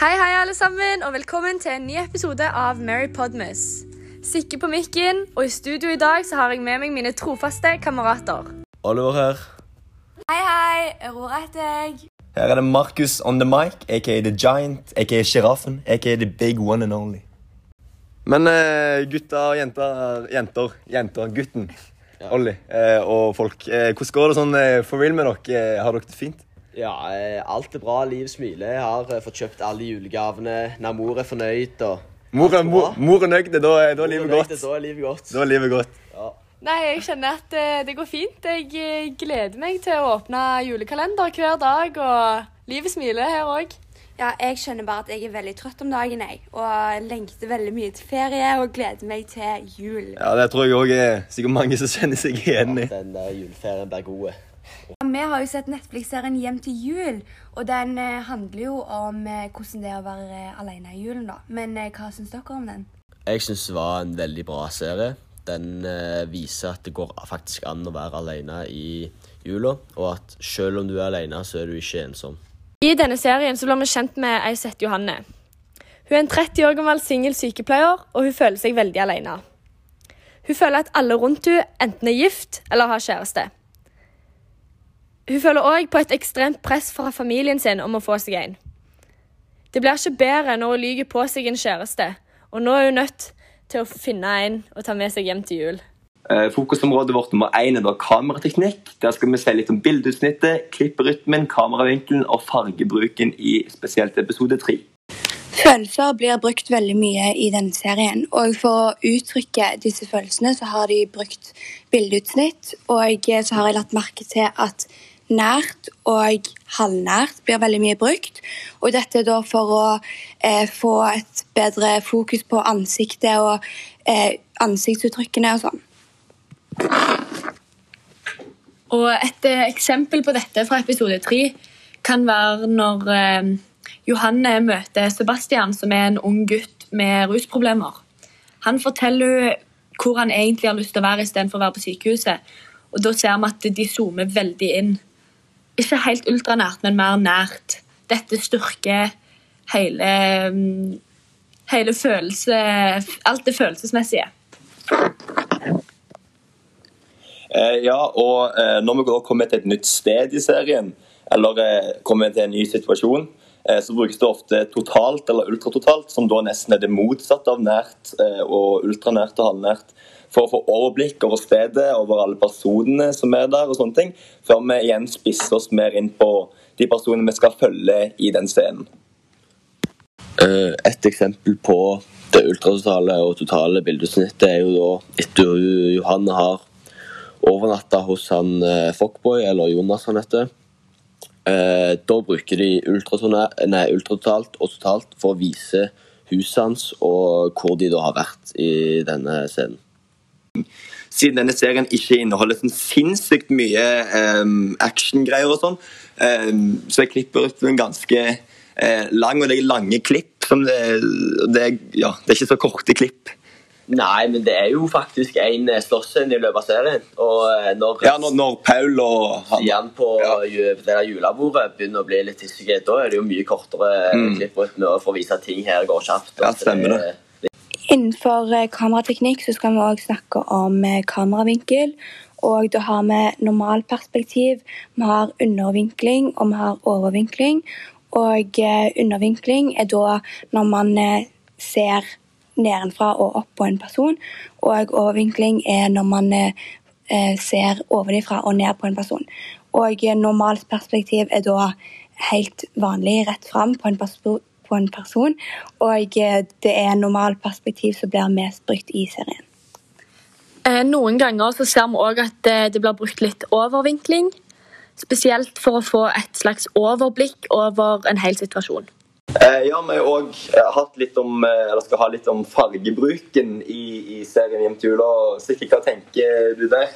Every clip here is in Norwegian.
Hei, hei, alle sammen, og velkommen til en ny episode av Mary Podmas. Sikker på mikken, og i studio i dag så har jeg med meg mine trofaste kamerater. Oliver her. Hei, hei. Aurora heter jeg. Her er det Markus on the mic, aka The Giant, aka Sjiraffen, aka The Big One and Only. Men uh, gutta og jenter, jenter, jenter, gutten, Olli eh, og folk. Eh, hvordan går det sånn eh, for real med dere? Eh, har dere det fint? Ja, eh, alt er bra. Liv smiler. Jeg har eh, fått kjøpt alle julegavene. Namor er fornøyd. og... Mor, er mor, mor er nøyd, da, er- da er livet godt. Da er livet godt. Da er livet godt. Nei, jeg kjenner at eh, det går fint. Jeg gleder meg til å åpne julekalender hver dag, og livet smiler her òg. Ja, jeg skjønner bare at jeg er veldig trøtt om dagen, jeg. Og lengter veldig mye til ferie og gleder meg til jul. Ja, Det tror jeg òg er sikkert mange som kjenner seg igjen i. Den der juleferien blir god. Vi har jo sett Netflix-serien Hjem til jul, og den eh, handler jo om eh, hvordan det er å være eh, alene i julen, da. Men eh, hva syns dere om den? Jeg syns det var en veldig bra serie. Den eh, viser at det går faktisk an å være alene i jula, og at selv om du er alene, så er du ikke ensom. I denne serien så blir vi kjent med Eiseth Johanne. Hun er en 30 år gammel singel sykepleier, og hun føler seg veldig alene. Hun føler at alle rundt henne enten er gift eller har kjæreste. Hun føler òg på et ekstremt press fra familien sin om å få seg en. Det blir ikke bedre når hun lyver på seg en kjæreste, og nå er hun nødt til å finne en og ta med seg hjem til jul. Eh, Fokusområdet vårt nummer én er da kamerateknikk. Der skal vi se litt om bildeutsnittet, klipperytmen, kameravinkelen og fargebruken i spesielt episode tre. Følelser blir brukt veldig mye i denne serien, og for å uttrykke disse følelsene så har de brukt bildeutsnitt, og så har jeg lagt merke til at nært og halvnært blir veldig mye brukt, og dette er da for å eh, få et bedre fokus på ansiktet og eh, ansiktsuttrykkene og sånn. Og et eh, eksempel på dette fra episode tre kan være når eh, Johanne møter Sebastian, som er en ung gutt med rusproblemer. Han forteller hvor han egentlig har lyst til å være istedenfor å være på sykehuset. Og da ser vi at de zoomer veldig inn. Ikke helt ultranært, men mer nært. Dette styrker hele, hele følelse Alt det følelsesmessige. Eh, ja, og eh, når vi da kommer til et nytt sted i serien, eller eh, kommer til en ny situasjon, så brukes det ofte totalt eller ultratotalt, som da nesten er det motsatte av nært og ultranært og halvnært, for å få overblikk over stedet, over alle personene som er der, og sånne ting, før vi igjen spisser oss mer inn på de personene vi skal følge i den scenen. Eh, Et eksempel på det ultratotale og totale bildesnittet er jo da etter Johanne har overnatta hos han Fockboy, eller Jonas han heter. Eh, da bruker de nei, ultratotalt og totalt for å vise huset hans og hvor de da har vært i denne scenen. Siden denne serien ikke inneholder sånn sinnssykt mye um, actiongreier og sånn, um, så er klipperytmen ganske uh, lang, og det er lange klipp. Som det, det, ja, det er ikke så korte klipp. Nei, men det er jo faktisk en slåssscene i løpet av serien. Og eh, når Ja, når, når Paul og han Stian på Ja. det der julebordet begynner å bli litt hissige, da er det jo mye kortere Mm. klipp for å vise at ting her går kjapt. Ja, stemmer stemmer det. Innenfor eh, kamerateknikk så skal vi også snakke om eh, kameravinkel. Og da har vi normalperspektiv, vi har undervinkling og vi har overvinkling. Og eh, undervinkling er da når man ser nedenfra og opp på en person. Og overvinkling er når man ser ovenifra og ned på en person. Og normalt perspektiv er da helt vanlig rett fram på en, på en person. Og eh, det er normalt perspektiv som blir mest brukt i serien. Eh, Noen ganger så ser vi òg at eh, det blir brukt litt overvinkling. Spesielt for å få et slags overblikk over en hel situasjon. Eh, ja, vi har òg hatt litt om Eller skal ha litt om fargebruken i, i serien Hjem til jula. Sikkert, hva tenker du der?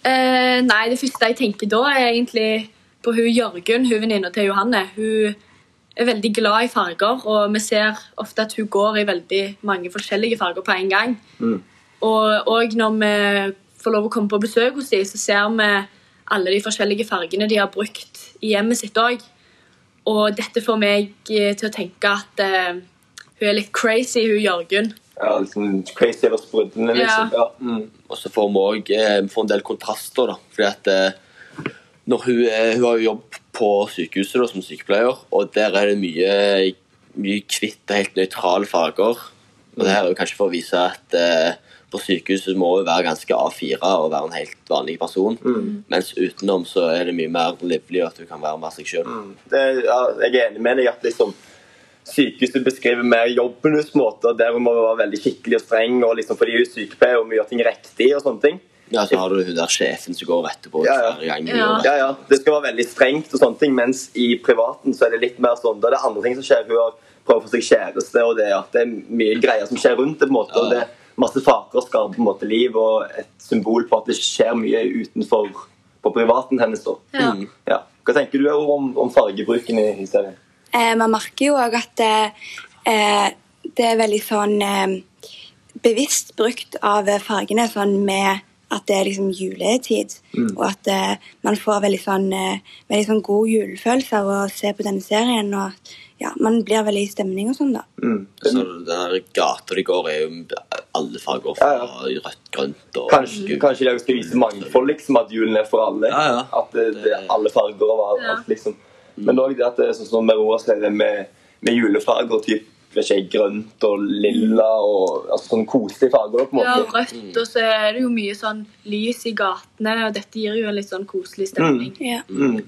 Eh, nei, det første jeg tenker da, er egentlig på hun Jørgen, hun venninna til Johanne. Hun er veldig glad i farger, og vi ser ofte at hun går i veldig mange forskjellige farger på en gang. Mm. Og, og når vi får lov å komme på besøk hos dem, så ser vi alle de forskjellige fargene de har brukt i hjemmet sitt òg. og dette får meg eh, til å tenke at uh, hun er litt crazy, hun Jørgunn. Ja, liksom crazy eller sprudlende, liksom. Ja. Mm. Og så får vi òg en del kontraster, da. Fordi at eh, når hun, eh, hun har jo jobb på sykehuset da, som sykepleier, og der er det mye, mye kvitt og helt nøytrale farger. Og det her er jo kanskje for å vise at eh, på sykehuset må du være ganske A4 og være en helt vanlig person. Mens utenom så er det mye mer livlig, og at du kan være mer seg sjøl. Mm. Ja, jeg er enig med deg at liksom sykehuset beskriver mer jobben hennes måte, der må må være veldig skikkelig og streng, og liksom fordi hun er sykepleier og må gjøre ting riktig og sånne ting. Ja, så har du hun der sjefen som går etterpå Ja, ja. hver gang. hun Ja. gjør det. Ja, ja, Det skal være veldig strengt, og sånne ting, mens i privaten så er det litt mer sånn, da er det andre ting som skjer. Hun har prøvd å få seg kjæreste, og det er, at det er mye greier som skjer rundt det. på en måte, og det er Masse faker skaper på en måte liv, og et symbol på at det skjer mye utenfor på privaten hennes. da. Ja. Mm. Ja. Hva tenker du om, om fargebruken i, i serien? Eh, man merker jo òg at eh, det er veldig sånn eh, bevisst brukt av fargene, sånn med at det er liksom juletid. Og at eh, man får veldig sånn, eh, veldig sånn god julefølelse av å se på denne serien. Og at, ja, man blir veldig i stemning og sånn, da. Mm. Så den gata de går, er jo alle farger fra rødt, grønt og Kanskje, kanskje de skal vise mangfold, liksom, at julen er for alle. Ja, ja. At det, det er alle farger og alt, Ja. liksom. Men òg det at det er sånn som med det med, med julefarger, typ, vet ikke, grønt og lilla og altså, sånn koselige farger. på en måte. Ja, og rødt, og så er det jo mye sånn lys i gatene, og dette gir jo en litt sånn koselig stemning. Ja. Mm.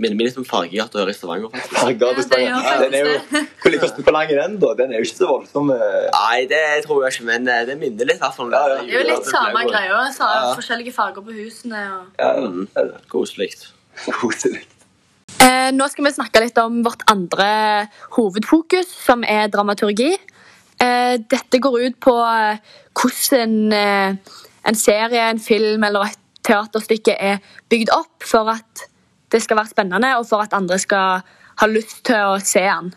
Minner meg litt om fargegata i Stavanger, faktisk. Ja, det gjør ja, den er jo, hvor, hvor, lang er den, da? Den er jo ikke så voldsom. eh. Nei, det tror jeg ikke, men eh, det minner litt i hvert Ja, ja. Det er jo litt samme greia. Ja. Forskjellige farger på husene. Og... Ja, Mm. er. Koselig. Koselig. Eh, nå skal vi snakke litt om vårt andre hovedfokus, som er dramaturgi. Eh, dette går ut på eh, hvordan eh, en serie, en film eller et teaterstykke er bygd opp for at det skal være spennende, og for at andre skal ha lyst til å se den.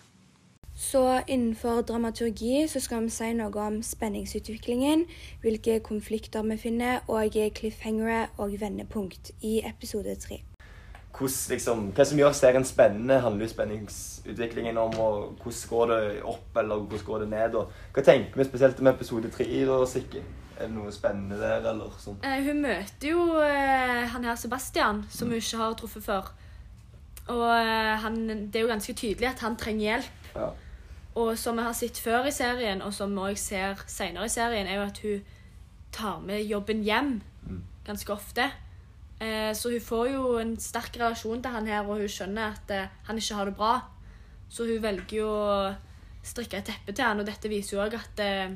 Så innenfor dramaturgi så skal vi si noe om spenningsutviklingen, hvilke konflikter vi finner, og cliffhangere og vendepunkt i episode tre. Liksom, hva som gjør serien spennende, handler jo spenningsutviklingen om. og Hvordan går det opp, eller hvordan går det ned? og Hva tenker vi spesielt om episode tre? Er det noe spennende der, eller sånn? Eh, hun møter jo eh, han her Sebastian, som hun ikke har truffet før. Og eh, han, det er jo ganske tydelig at han trenger hjelp. Ja. Og som vi har sett før i serien, og som vi ser senere i serien, er jo at hun tar med jobben hjem ganske ofte. Eh, så hun får jo en sterk relasjon til han her, og hun skjønner at eh, han ikke har det bra. Så hun velger jo å strikke et teppe til han, og dette viser jo òg at eh,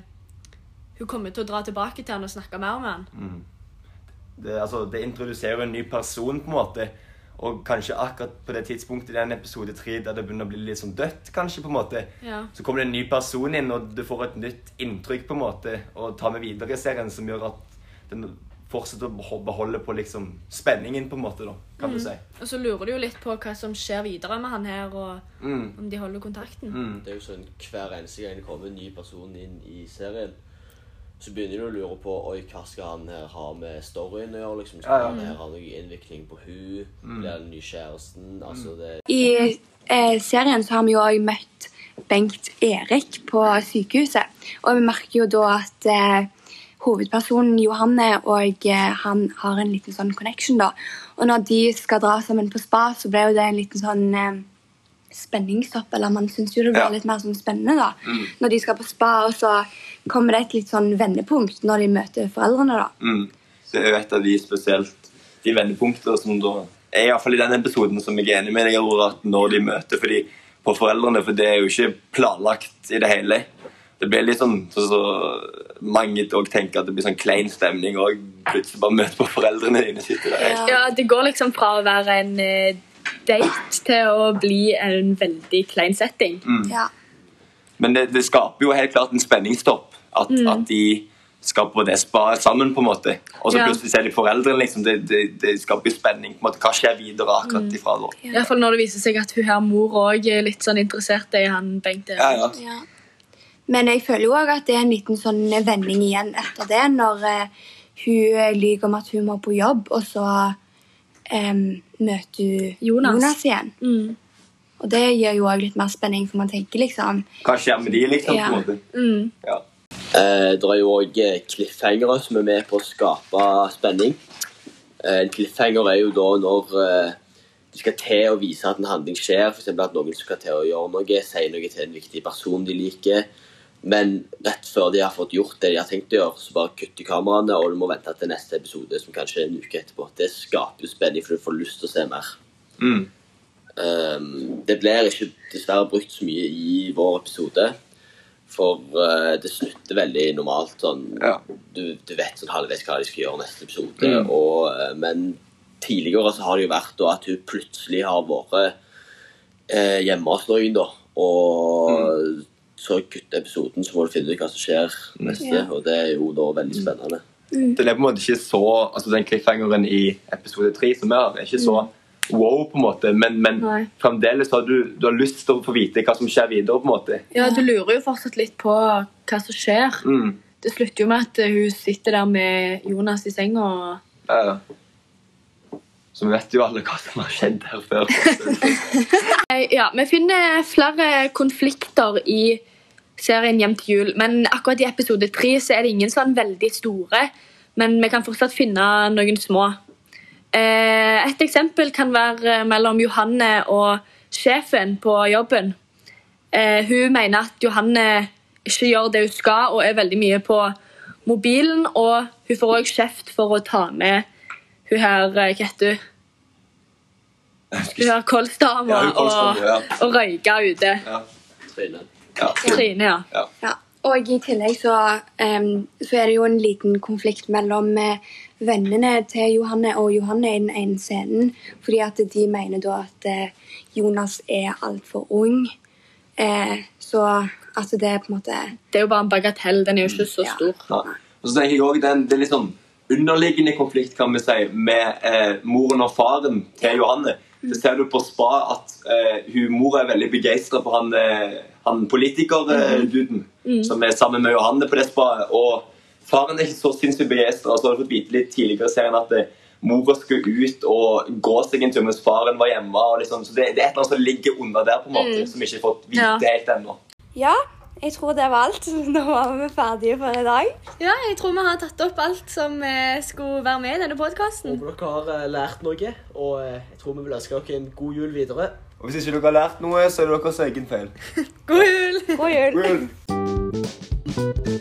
hun kommer til å dra tilbake til han og snakke mer med han. Det, altså, det introduserer en ny person, på en måte. Og kanskje akkurat på det tidspunktet i den episode tre der det begynner å bli litt sånn dødt, kanskje, på en måte, Ja. så kommer det en ny person inn, og du får et nytt inntrykk på en måte, og tar med videre i serien, som gjør at den fortsetter å beholde på liksom spenningen, på en måte, da, kan du si. Og så lurer du jo litt på hva som skjer videre med han her, og Mm. om de holder kontakten. Mm. Det er jo sånn hver eneste gang det kommer en ny person inn i serien, så begynner du å lure på oi, hva skal han her ha med storyen å gjøre. liksom. Skal Ja, ja. han her ha noe innvikling på hun? Blir det den nye kjæresten? Altså, det I eh, serien så har vi jo òg møtt Bengt Erik på sykehuset. Og vi merker jo da at eh, hovedpersonen Johanne og eh, han har en liten sånn connection, da. Og når de skal dra sammen på spa, så ble jo det en liten sånn eh, spenningstopp. Eller man syns jo det blir Ja. litt mer sånn spennende, da. Når de skal på spa, og så kommer det et litt sånn vendepunkt når de møter foreldrene, da. Mm. Det er jo et av de spesielt de vendepunktene som da er i hvert fall i den episoden som jeg er enig med deg at når de møter fordi, på foreldrene, for det er jo ikke planlagt i det hele. Det blir litt sånn så, så mange tenker at det blir sånn klein stemning og plutselig bare møte på foreldrene dine. sitter der. Ja. Ja, det går liksom fra å være en eh, date til å bli en veldig klein setting. Ja. Men det, det skaper jo helt klart en spenningstopp. At, at de skal på det spaet sammen, på en måte. Og så Ja. plutselig ser de foreldrene. liksom, Det, det, det skaper spenning. på en måte, Hva skjer videre akkurat ifra da? I hvert fall når det viser seg at hun her mor òg er litt sånn interessert i han Bengt. Erik. Ja, ja. Men jeg føler jo òg at det er en liten sånn vending igjen etter det, når eh, hun lyver om at hun må på jobb, og så um, møter hun Jonas. Jonas igjen. Mm. Og det gir jo òg litt mer spenning, for man tenker liksom Hva skjer med de, liksom? Ja. på en måte? Mm. Ja. Eh, det er jo òg cliffhangere som er med på å skape spenning. Eh, en cliffhanger er jo da når eh, de skal til å vise at en handling skjer. F.eks. at noen skal til å gjøre noe, si noe til en viktig person de liker. Men rett før de har fått gjort det de har tenkt å gjøre, så bare kutter kameraene, og du må vente til neste episode, som kanskje er en uke etterpå. Det skaper jo spenning, for du får lyst til å se mer. Mm. Um, det blir ikke dessverre brukt så mye i vår episode. For uh, det slutter veldig normalt. Sånn, Ja. du, du vet sånn halvveis hva de skal gjøre neste episode. Mm. Og, uh, men tidligere så har det jo vært da, at hun plutselig har vært uh, hjemme hos noen. da Og Mm. Så kutter episoden, så må du finne ut hva som skjer neste. Ja. Og det er jo da veldig spennende. Den er på en måte ikke så altså Den cliffhangeren i episode tre som er, er ikke så wow, på en måte, men, men fremdeles har du, du har lyst til å få vite hva som skjer videre. på en måte. Ja, du lurer jo fortsatt litt på hva som skjer. Mm. Det slutter jo med at hun sitter der med Jonas i senga. og Ja. Så vi vet jo alle hva som har skjedd her før. Ja, Vi finner flere konflikter i serien Hjem til jul, men akkurat i episode tre er det ingen sånn veldig store. Men vi kan fortsatt finne noen små. Eh, Et eksempel kan være mellom Johanne og sjefen på jobben. Eh, Hun mener at Johanne ikke gjør det hun skal, og er veldig mye på mobilen. Og hun får òg kjeft for å ta med hun her eh, Hva heter hun? Hun her Kolsdama Ja, og, ja. og røyka ute. Ja. Trine. Ja. Trine, ja. Ja, og i tillegg så, um, så er det jo en liten konflikt mellom eh, vennene til Johanne og Johanne i den ene scenen. Fordi at de mener da at eh, Jonas er altfor ung. Eh, så at det er på en måte Det er jo bare en bagatell. Den er jo ikke så Ja. stor. Ja. Og så tenker jeg også, den, Det er litt sånn underliggende konflikt kan vi si, med eh, moren og faren til Johanne. Så ser du på Spa at eh, hun, mor er veldig begeistra for han, eh, han politikerduden som er sammen med Johanne på det spaet. Og faren er ikke så sinnssykt begeistra. Så har du fått vite litt tidligere i serien at eh, mora skulle ut og gå seg en tur mens faren var hjemme. Liksom, så det, det er et eller annet som ligger under der, på en måte, som vi ikke har fått vite Ja. helt ennå. Ja, jeg tror det var alt. Nå var vi ferdige for i dag. Ja, jeg tror vi har tatt opp alt som eh, skulle være med i denne podkasten. Håper dere har eh, lært noe, og eh, jeg tror vi vil ønske dere en god jul videre. Og Hvis ikke dere har lært noe, så er det deres egen feil. God jul! God jul. Well.